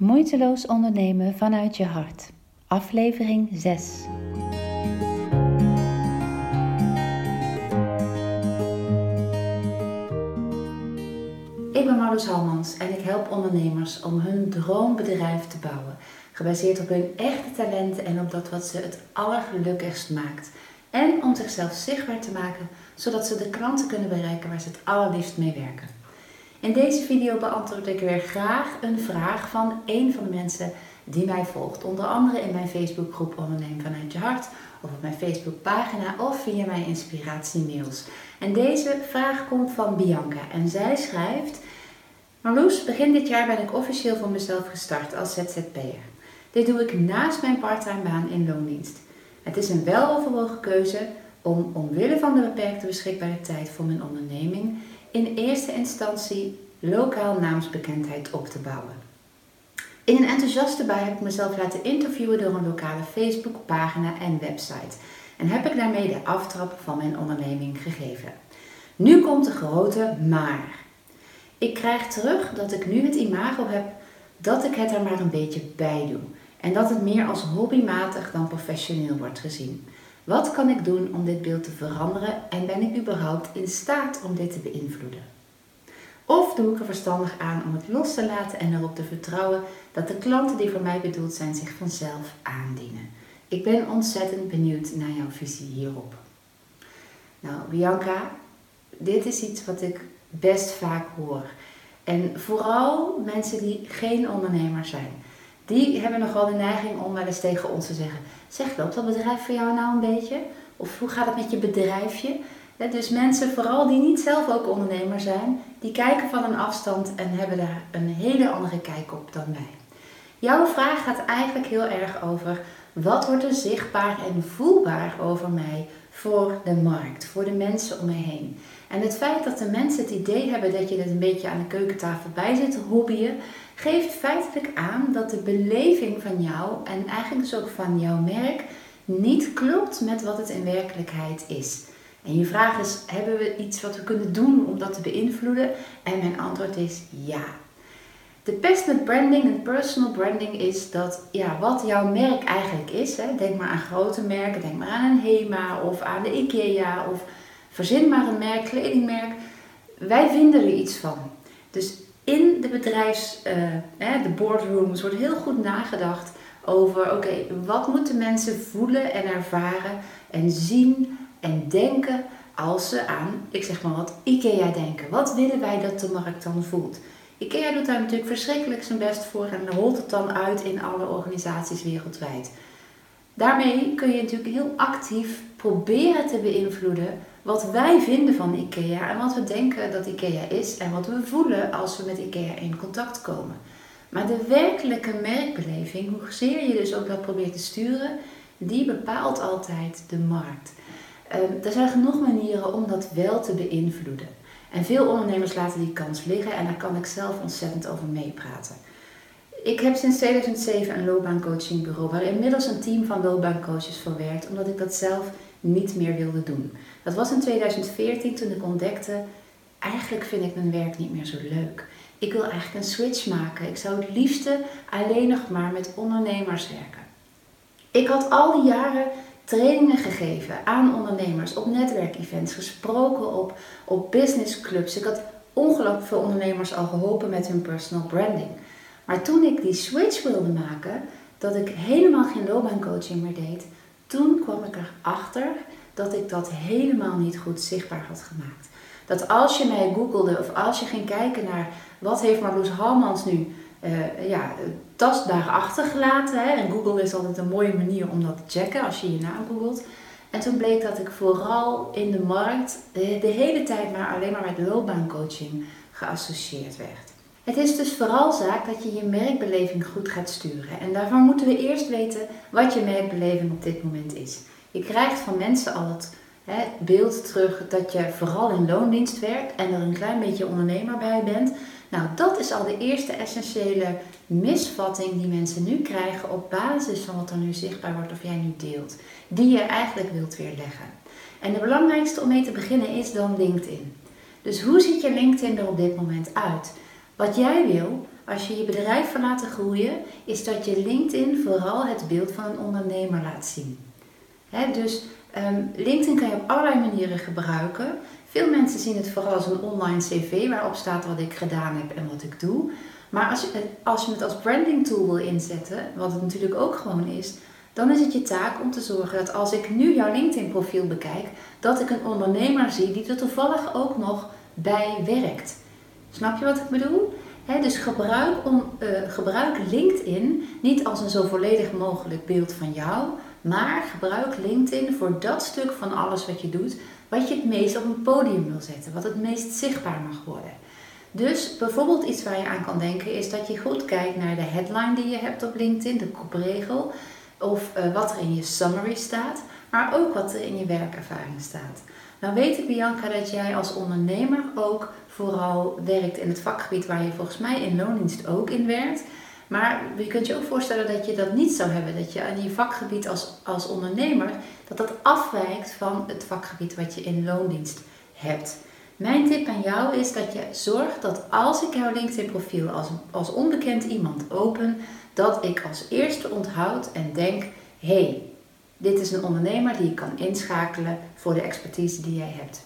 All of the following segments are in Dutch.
Moeiteloos ondernemen vanuit je hart. Aflevering 6. Ik ben Marloes Halmans en ik help ondernemers om hun droombedrijf te bouwen. Gebaseerd op hun echte talenten en op dat wat ze het allergelukkigst maakt. En om zichzelf zichtbaar te maken, zodat ze de klanten kunnen bereiken waar ze het allerliefst mee werken. In deze video beantwoord ik weer graag een vraag van een van de mensen die mij volgt. Onder andere in mijn Facebookgroep Onderneem vanuit je hart of op mijn Facebookpagina of via mijn inspiratiemails. En deze vraag komt van Bianca en zij schrijft... Marloes, begin dit jaar ben ik officieel voor mezelf gestart als ZZP'er. Dit doe ik naast mijn parttime baan in loondienst. Het is een weloverwogen keuze om omwille van de beperkte beschikbare tijd voor mijn onderneming in eerste instantie lokaal naamsbekendheid op te bouwen. In een enthousiaste bui heb ik mezelf laten interviewen door een lokale Facebookpagina en website en heb ik daarmee de aftrap van mijn onderneming gegeven. Nu komt de grote maar. Ik krijg terug dat ik nu het imago heb dat ik het er maar een beetje bij doe en dat het meer als hobbymatig dan professioneel wordt gezien. Wat kan ik doen om dit beeld te veranderen en ben ik überhaupt in staat om dit te beïnvloeden? Of doe ik er verstandig aan om het los te laten en erop te vertrouwen dat de klanten die voor mij bedoeld zijn zich vanzelf aandienen? Ik ben ontzettend benieuwd naar jouw visie hierop. Nou, Bianca, dit is iets wat ik best vaak hoor. En vooral mensen die geen ondernemer zijn die hebben nogal de neiging om wel eens tegen ons te zeggen: Zeg, loopt dat bedrijf voor jou nou een beetje? Of hoe gaat het met je bedrijfje? Dus mensen, vooral die niet zelf ook ondernemer zijn, die kijken van een afstand en hebben daar een hele andere kijk op dan wij. Jouw vraag gaat eigenlijk heel erg over wat wordt er zichtbaar en voelbaar over mij voor de markt, voor de mensen om me heen. En het feit dat de mensen het idee hebben dat je het een beetje aan de keukentafel bij zit hobbyen, geeft feitelijk aan dat de beleving van jou en eigenlijk dus ook van jouw merk niet klopt met wat het in werkelijkheid is. En je vraag is: hebben we iets wat we kunnen doen om dat te beïnvloeden? En mijn antwoord is ja. De pest met branding en personal branding is dat ja, wat jouw merk eigenlijk is. Hè, denk maar aan grote merken, denk maar aan een HEMA of aan de IKEA of verzin maar een merk, kledingmerk. Wij vinden er iets van. Dus bedrijfs, uh, de boardrooms wordt heel goed nagedacht over, oké, wat moeten mensen voelen en ervaren en zien en denken als ze aan, ik zeg maar wat, IKEA denken. Wat willen wij dat de markt dan voelt? IKEA doet daar natuurlijk verschrikkelijk zijn best voor en rolt het dan uit in alle organisaties wereldwijd. Daarmee kun je natuurlijk heel actief proberen te beïnvloeden wat wij vinden van IKEA en wat we denken dat IKEA is en wat we voelen als we met IKEA in contact komen. Maar de werkelijke merkbeleving, hoezeer je dus ook dat probeert te sturen, die bepaalt altijd de markt. Um, er zijn genoeg manieren om dat wel te beïnvloeden. En veel ondernemers laten die kans liggen en daar kan ik zelf ontzettend over meepraten. Ik heb sinds 2007 een loopbaancoachingbureau waar inmiddels een team van loopbaancoaches voor werkt, omdat ik dat zelf niet meer wilde doen. Dat was in 2014 toen ik ontdekte, eigenlijk vind ik mijn werk niet meer zo leuk. Ik wil eigenlijk een switch maken. Ik zou het liefste alleen nog maar met ondernemers werken. Ik had al die jaren trainingen gegeven aan ondernemers op netwerkevents, gesproken op, op businessclubs. Ik had ongelooflijk veel ondernemers al geholpen met hun personal branding. Maar toen ik die switch wilde maken, dat ik helemaal geen loopbaancoaching meer deed, toen kwam ik erachter dat ik dat helemaal niet goed zichtbaar had gemaakt. Dat als je mij googelde of als je ging kijken naar wat heeft Marloes Halmans nu uh, ja, tastbaar achtergelaten. Hè? En Google is altijd een mooie manier om dat te checken als je je naam googelt. En toen bleek dat ik vooral in de markt de, de hele tijd maar alleen maar met loopbaancoaching geassocieerd werd. Het is dus vooral zaak dat je je merkbeleving goed gaat sturen. En daarvoor moeten we eerst weten wat je merkbeleving op dit moment is. Je krijgt van mensen al het hè, beeld terug dat je vooral in loondienst werkt en er een klein beetje ondernemer bij bent. Nou, dat is al de eerste essentiële misvatting die mensen nu krijgen op basis van wat er nu zichtbaar wordt of jij nu deelt. Die je eigenlijk wilt weerleggen. En de belangrijkste om mee te beginnen is dan LinkedIn. Dus hoe ziet je LinkedIn er op dit moment uit? Wat jij wil, als je je bedrijf wil laten groeien, is dat je LinkedIn vooral het beeld van een ondernemer laat zien. dus um, LinkedIn kan je op allerlei manieren gebruiken. Veel mensen zien het vooral als een online cv waarop staat wat ik gedaan heb en wat ik doe. Maar als je, als je het als branding tool wil inzetten, wat het natuurlijk ook gewoon is, dan is het je taak om te zorgen dat als ik nu jouw LinkedIn profiel bekijk, dat ik een ondernemer zie die er toevallig ook nog bij werkt. Snap je wat ik bedoel? dus gebruik, om, uh, gebruik LinkedIn niet als een zo volledig mogelijk beeld van jou, maar gebruik LinkedIn voor dat stuk van alles wat je doet, wat je het meest op een podium wil zetten, wat het meest zichtbaar mag worden. Dus bijvoorbeeld iets waar je aan kan denken is dat je goed kijkt naar de headline die je hebt op LinkedIn, de kopregel, of uh, wat er in je summary staat, maar ook wat er in je werkervaring staat. Nou weet ik Bianca dat jij als ondernemer ook vooral werkt in het vakgebied waar je volgens mij in loondienst ook in werkt. Maar je kunt je ook voorstellen dat je dat niet zou hebben. Dat je in je vakgebied als, als ondernemer, dat dat afwijkt van het vakgebied wat je in loondienst hebt. Mijn tip aan jou is dat je zorgt dat als ik jouw LinkedIn profiel als, als onbekend iemand open, dat ik als eerste onthoud en denk, hé, hey, dit is een ondernemer die ik kan inschakelen voor de expertise die jij hebt.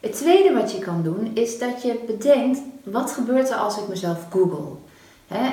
Het tweede wat je kan doen is dat je bedenkt, wat gebeurt er als ik mezelf google?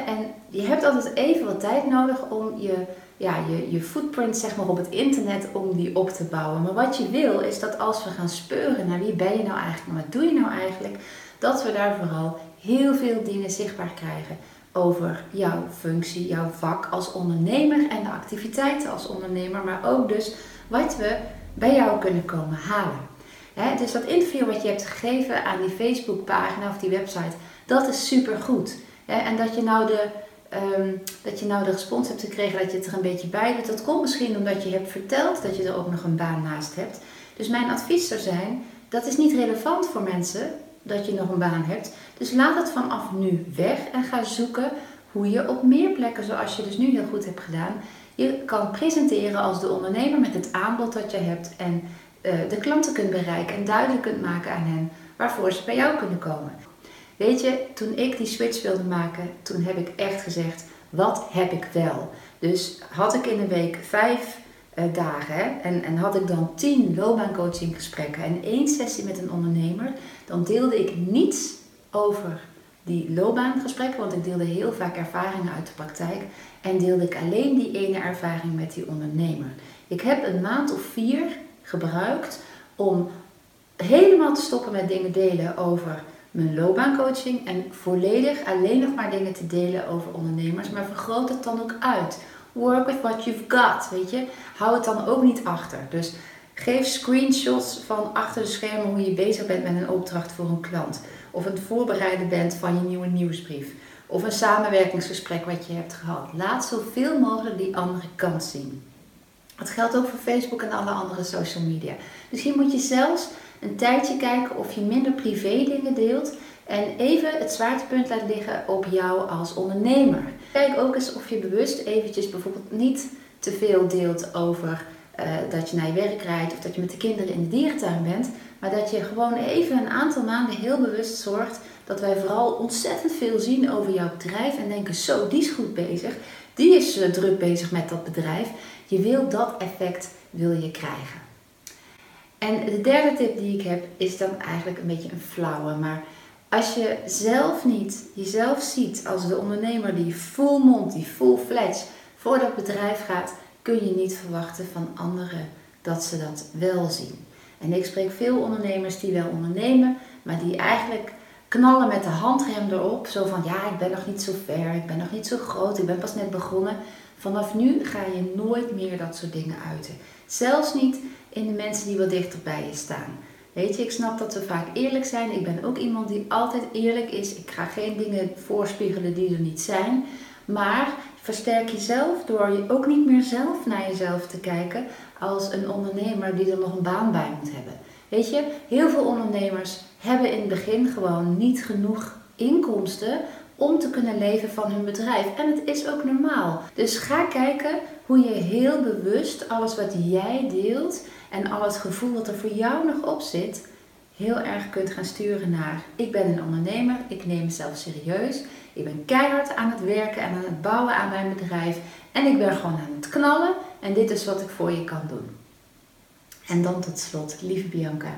en je hebt altijd even wat tijd nodig om je, ja, je, je footprint zeg maar, op het internet om die op te bouwen. Maar wat je wil is dat als we gaan speuren naar wie ben je nou eigenlijk en wat doe je nou eigenlijk, dat we daar vooral heel veel dingen zichtbaar krijgen over jouw functie, jouw vak als ondernemer en de activiteiten als ondernemer, maar ook dus wat we bij jou kunnen komen halen. dus dat interview wat je hebt gegeven aan die Facebookpagina of die website, dat is super goed. en dat je, nou de, ehm, dat je nou de respons hebt gekregen dat je het er een beetje bij doet, dat komt misschien omdat je hebt verteld dat je er ook nog een baan naast hebt. Dus mijn advies zou zijn, dat is niet relevant voor mensen dat je nog een baan hebt. Dus laat het vanaf nu weg en ga zoeken hoe je op meer plekken, zoals je dus nu heel goed hebt gedaan, je kan presenteren als de ondernemer met het aanbod dat je hebt en uh, de klanten kunt bereiken en duidelijk kunt maken aan hen waarvoor ze bij jou kunnen komen. Weet je, toen ik die switch wilde maken, toen heb ik echt gezegd, wat heb ik wel? Dus had ik in een week vijf dagen en, en had ik dan tien loopbaancoachinggesprekken en één sessie met een ondernemer, dan deelde ik niets over die loopbaangesprekken, want ik deelde heel vaak ervaringen uit de praktijk en deelde ik alleen die ene ervaring met die ondernemer. Ik heb een maand of vier gebruikt om helemaal te stoppen met dingen delen over mijn loopbaancoaching en volledig alleen nog maar dingen te delen over ondernemers, maar vergroot het dan ook uit. Work with what you've got, weet je. Hou het dan ook niet achter. Dus geef screenshots van achter de schermen hoe je bezig bent met een opdracht voor een klant. Of het voorbereiden bent van je nieuwe nieuwsbrief. Of een samenwerkingsgesprek wat je hebt gehad. Laat zoveel mogelijk die andere kant zien. Dat geldt ook voor Facebook en alle andere social media. Hier moet je zelfs een tijdje kijken of je minder privé dingen deelt en even het zwaartepunt laat liggen op jou als ondernemer. Kijk ook eens of je bewust eventjes bijvoorbeeld niet te veel deelt over uh, dat je naar je werk rijdt of dat je met de kinderen in de dierentuin bent. Maar dat je gewoon even een aantal maanden heel bewust zorgt dat wij vooral ontzettend veel zien over jouw bedrijf en denken: zo, die is goed bezig. Die is uh, druk bezig met dat bedrijf. Je wil dat effect wil je krijgen. En de derde tip die ik heb is dan eigenlijk een beetje een flauwe, maar als je zelf niet jezelf ziet als de ondernemer die full mond, die full fledged voor dat bedrijf gaat, kun je niet verwachten van anderen dat ze dat wel zien. En ik spreek veel ondernemers die wel ondernemen, maar die eigenlijk knallen met de handrem erop. Zo van ja, ik ben nog niet zo ver, ik ben nog niet zo groot, ik ben pas net begonnen. Vanaf nu ga je nooit meer dat soort dingen uiten. Zelfs niet in de mensen die wat dichter bij je staan. Weet je, ik snap dat we vaak eerlijk zijn. Ik ben ook iemand die altijd eerlijk is. Ik ga geen dingen voorspiegelen die er niet zijn. Maar versterk jezelf door je ook niet meer zelf naar jezelf te kijken als een ondernemer die er nog een baan bij moet hebben. Weet je, heel veel ondernemers hebben in het begin gewoon niet genoeg inkomsten om te kunnen leven van hun bedrijf. En het is ook normaal. Dus ga kijken hoe je heel bewust alles wat jij deelt en al het gevoel dat er voor jou nog op zit, heel erg kunt gaan sturen naar ik ben een ondernemer, ik neem mezelf serieus, Ik ben keihard aan het werken en aan het bouwen aan mijn bedrijf. En ik ben gewoon aan het knallen. En dit is wat ik voor je kan doen. En dan tot slot, lieve Bianca,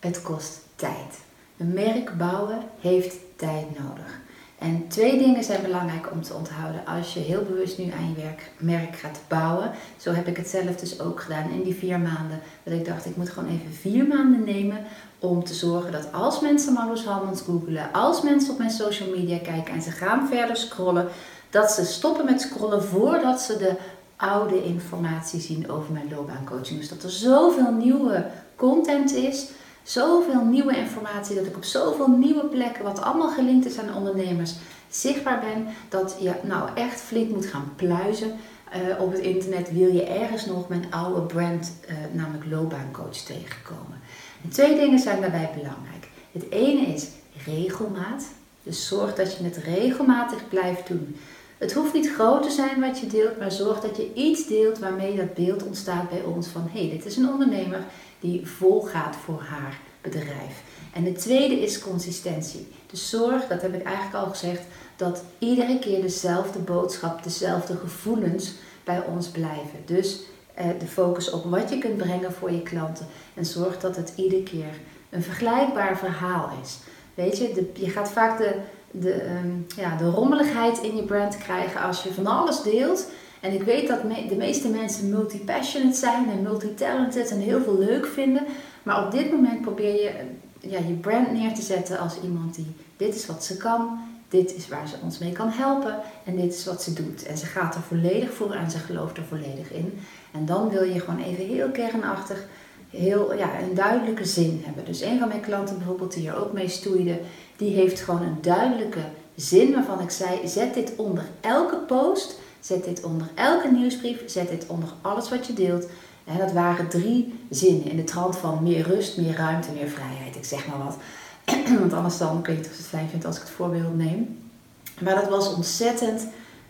het kost tijd. Een merk bouwen heeft tijd nodig. En twee dingen zijn belangrijk om te onthouden als je heel bewust nu aan je werk, merk gaat bouwen. Zo heb ik het zelf dus ook gedaan in die vier maanden. Dat ik dacht, ik moet gewoon even vier maanden nemen om te zorgen dat als mensen Marloes Halmans googelen, als mensen op mijn social media kijken en ze gaan verder scrollen, dat ze stoppen met scrollen voordat ze de oude informatie zien over mijn loopbaancoaching. Dus dat er zoveel nieuwe content is zoveel nieuwe informatie, dat ik op zoveel nieuwe plekken, wat allemaal gelinkt is aan ondernemers, zichtbaar ben, dat je nou echt flink moet gaan pluizen. Uh, op het internet wil je ergens nog mijn oude brand, uh, namelijk loopbaancoach, tegenkomen. En twee dingen zijn daarbij belangrijk. Het ene is regelmaat. Dus zorg dat je het regelmatig blijft doen. Het hoeft niet groot te zijn wat je deelt, maar zorg dat je iets deelt waarmee dat beeld ontstaat bij ons van hé, hey, dit is een ondernemer die vol gaat voor haar bedrijf. En het tweede is consistentie. Dus zorg, dat heb ik eigenlijk al gezegd, dat iedere keer dezelfde boodschap, dezelfde gevoelens bij ons blijven. Dus eh, de focus op wat je kunt brengen voor je klanten. En zorg dat het iedere keer een vergelijkbaar verhaal is. Weet je, de, je gaat vaak de, de, ehm, ja, de rommeligheid in je brand krijgen als je van alles deelt. En ik weet dat de meeste mensen multi-passionate zijn en multi-talented en heel veel leuk vinden. Maar op dit moment probeer je ja, je brand neer te zetten als iemand die dit is wat ze kan, dit is waar ze ons mee kan helpen en dit is wat ze doet. En ze gaat er volledig voor en ze gelooft er volledig in. En dan wil je gewoon even heel kernachtig heel, ja, een duidelijke zin hebben. Dus een van mijn klanten bijvoorbeeld die er ook mee stoeide, die heeft gewoon een duidelijke zin waarvan ik zei, zet dit onder elke post, zet dit onder elke nieuwsbrief, zet dit onder alles wat je deelt. En dat waren drie zinnen in de trant van meer rust, meer ruimte, meer vrijheid. Ik zeg maar wat. Want anders dan, of je het fijn vindt als ik het voorbeeld neem. Maar dat was ontzettend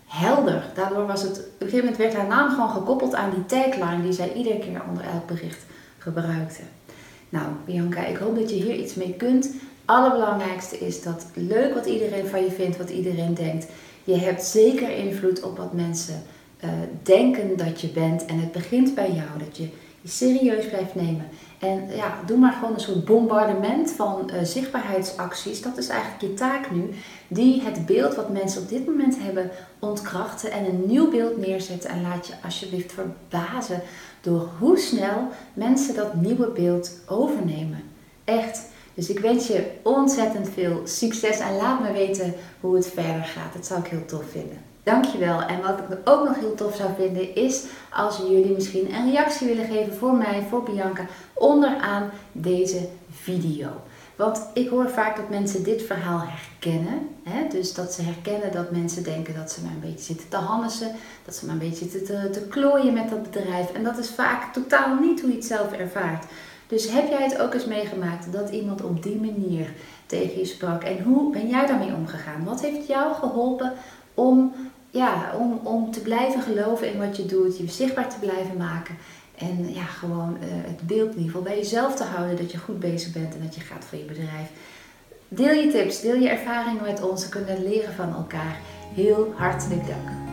helder. Daardoor was het, op een gegeven moment werd haar naam gewoon gekoppeld aan die tagline die zij iedere keer onder elk bericht gebruikte. Nou, Bianca, ik hoop dat je hier iets mee kunt. Allerbelangrijkste is dat leuk wat iedereen van je vindt, wat iedereen denkt. Je hebt zeker invloed op wat mensen uh, denken dat je bent. En het begint bij jou, dat je je serieus blijft nemen. En ja, doe maar gewoon een soort bombardement van uh, zichtbaarheidsacties. Dat is eigenlijk je taak nu. Die het beeld wat mensen op dit moment hebben ontkrachten en een nieuw beeld neerzetten. En laat je alsjeblieft verbazen door hoe snel mensen dat nieuwe beeld overnemen. Echt. Dus ik wens je ontzettend veel succes en laat me weten hoe het verder gaat. Dat zou ik heel tof vinden. Dankjewel. En wat ik ook nog heel tof zou vinden is als jullie misschien een reactie willen geven voor mij, voor Bianca, onderaan deze video. Want ik hoor vaak dat mensen dit verhaal herkennen. Hè? Dus dat ze herkennen dat mensen denken dat ze maar een beetje zitten te hannissen. Dat ze maar een beetje zitten te, te klooien met dat bedrijf. En dat is vaak totaal niet hoe je het zelf ervaart. Dus heb jij het ook eens meegemaakt dat iemand op die manier tegen je sprak? En hoe ben jij daarmee omgegaan? Wat heeft jou geholpen om ja, om, om te blijven geloven in wat je doet, je zichtbaar te blijven maken. En ja, gewoon uh, het beeld in ieder geval bij jezelf te houden dat je goed bezig bent en dat je gaat voor je bedrijf. Deel je tips, deel je ervaringen met ons. We kunnen leren van elkaar. Heel hartelijk dank.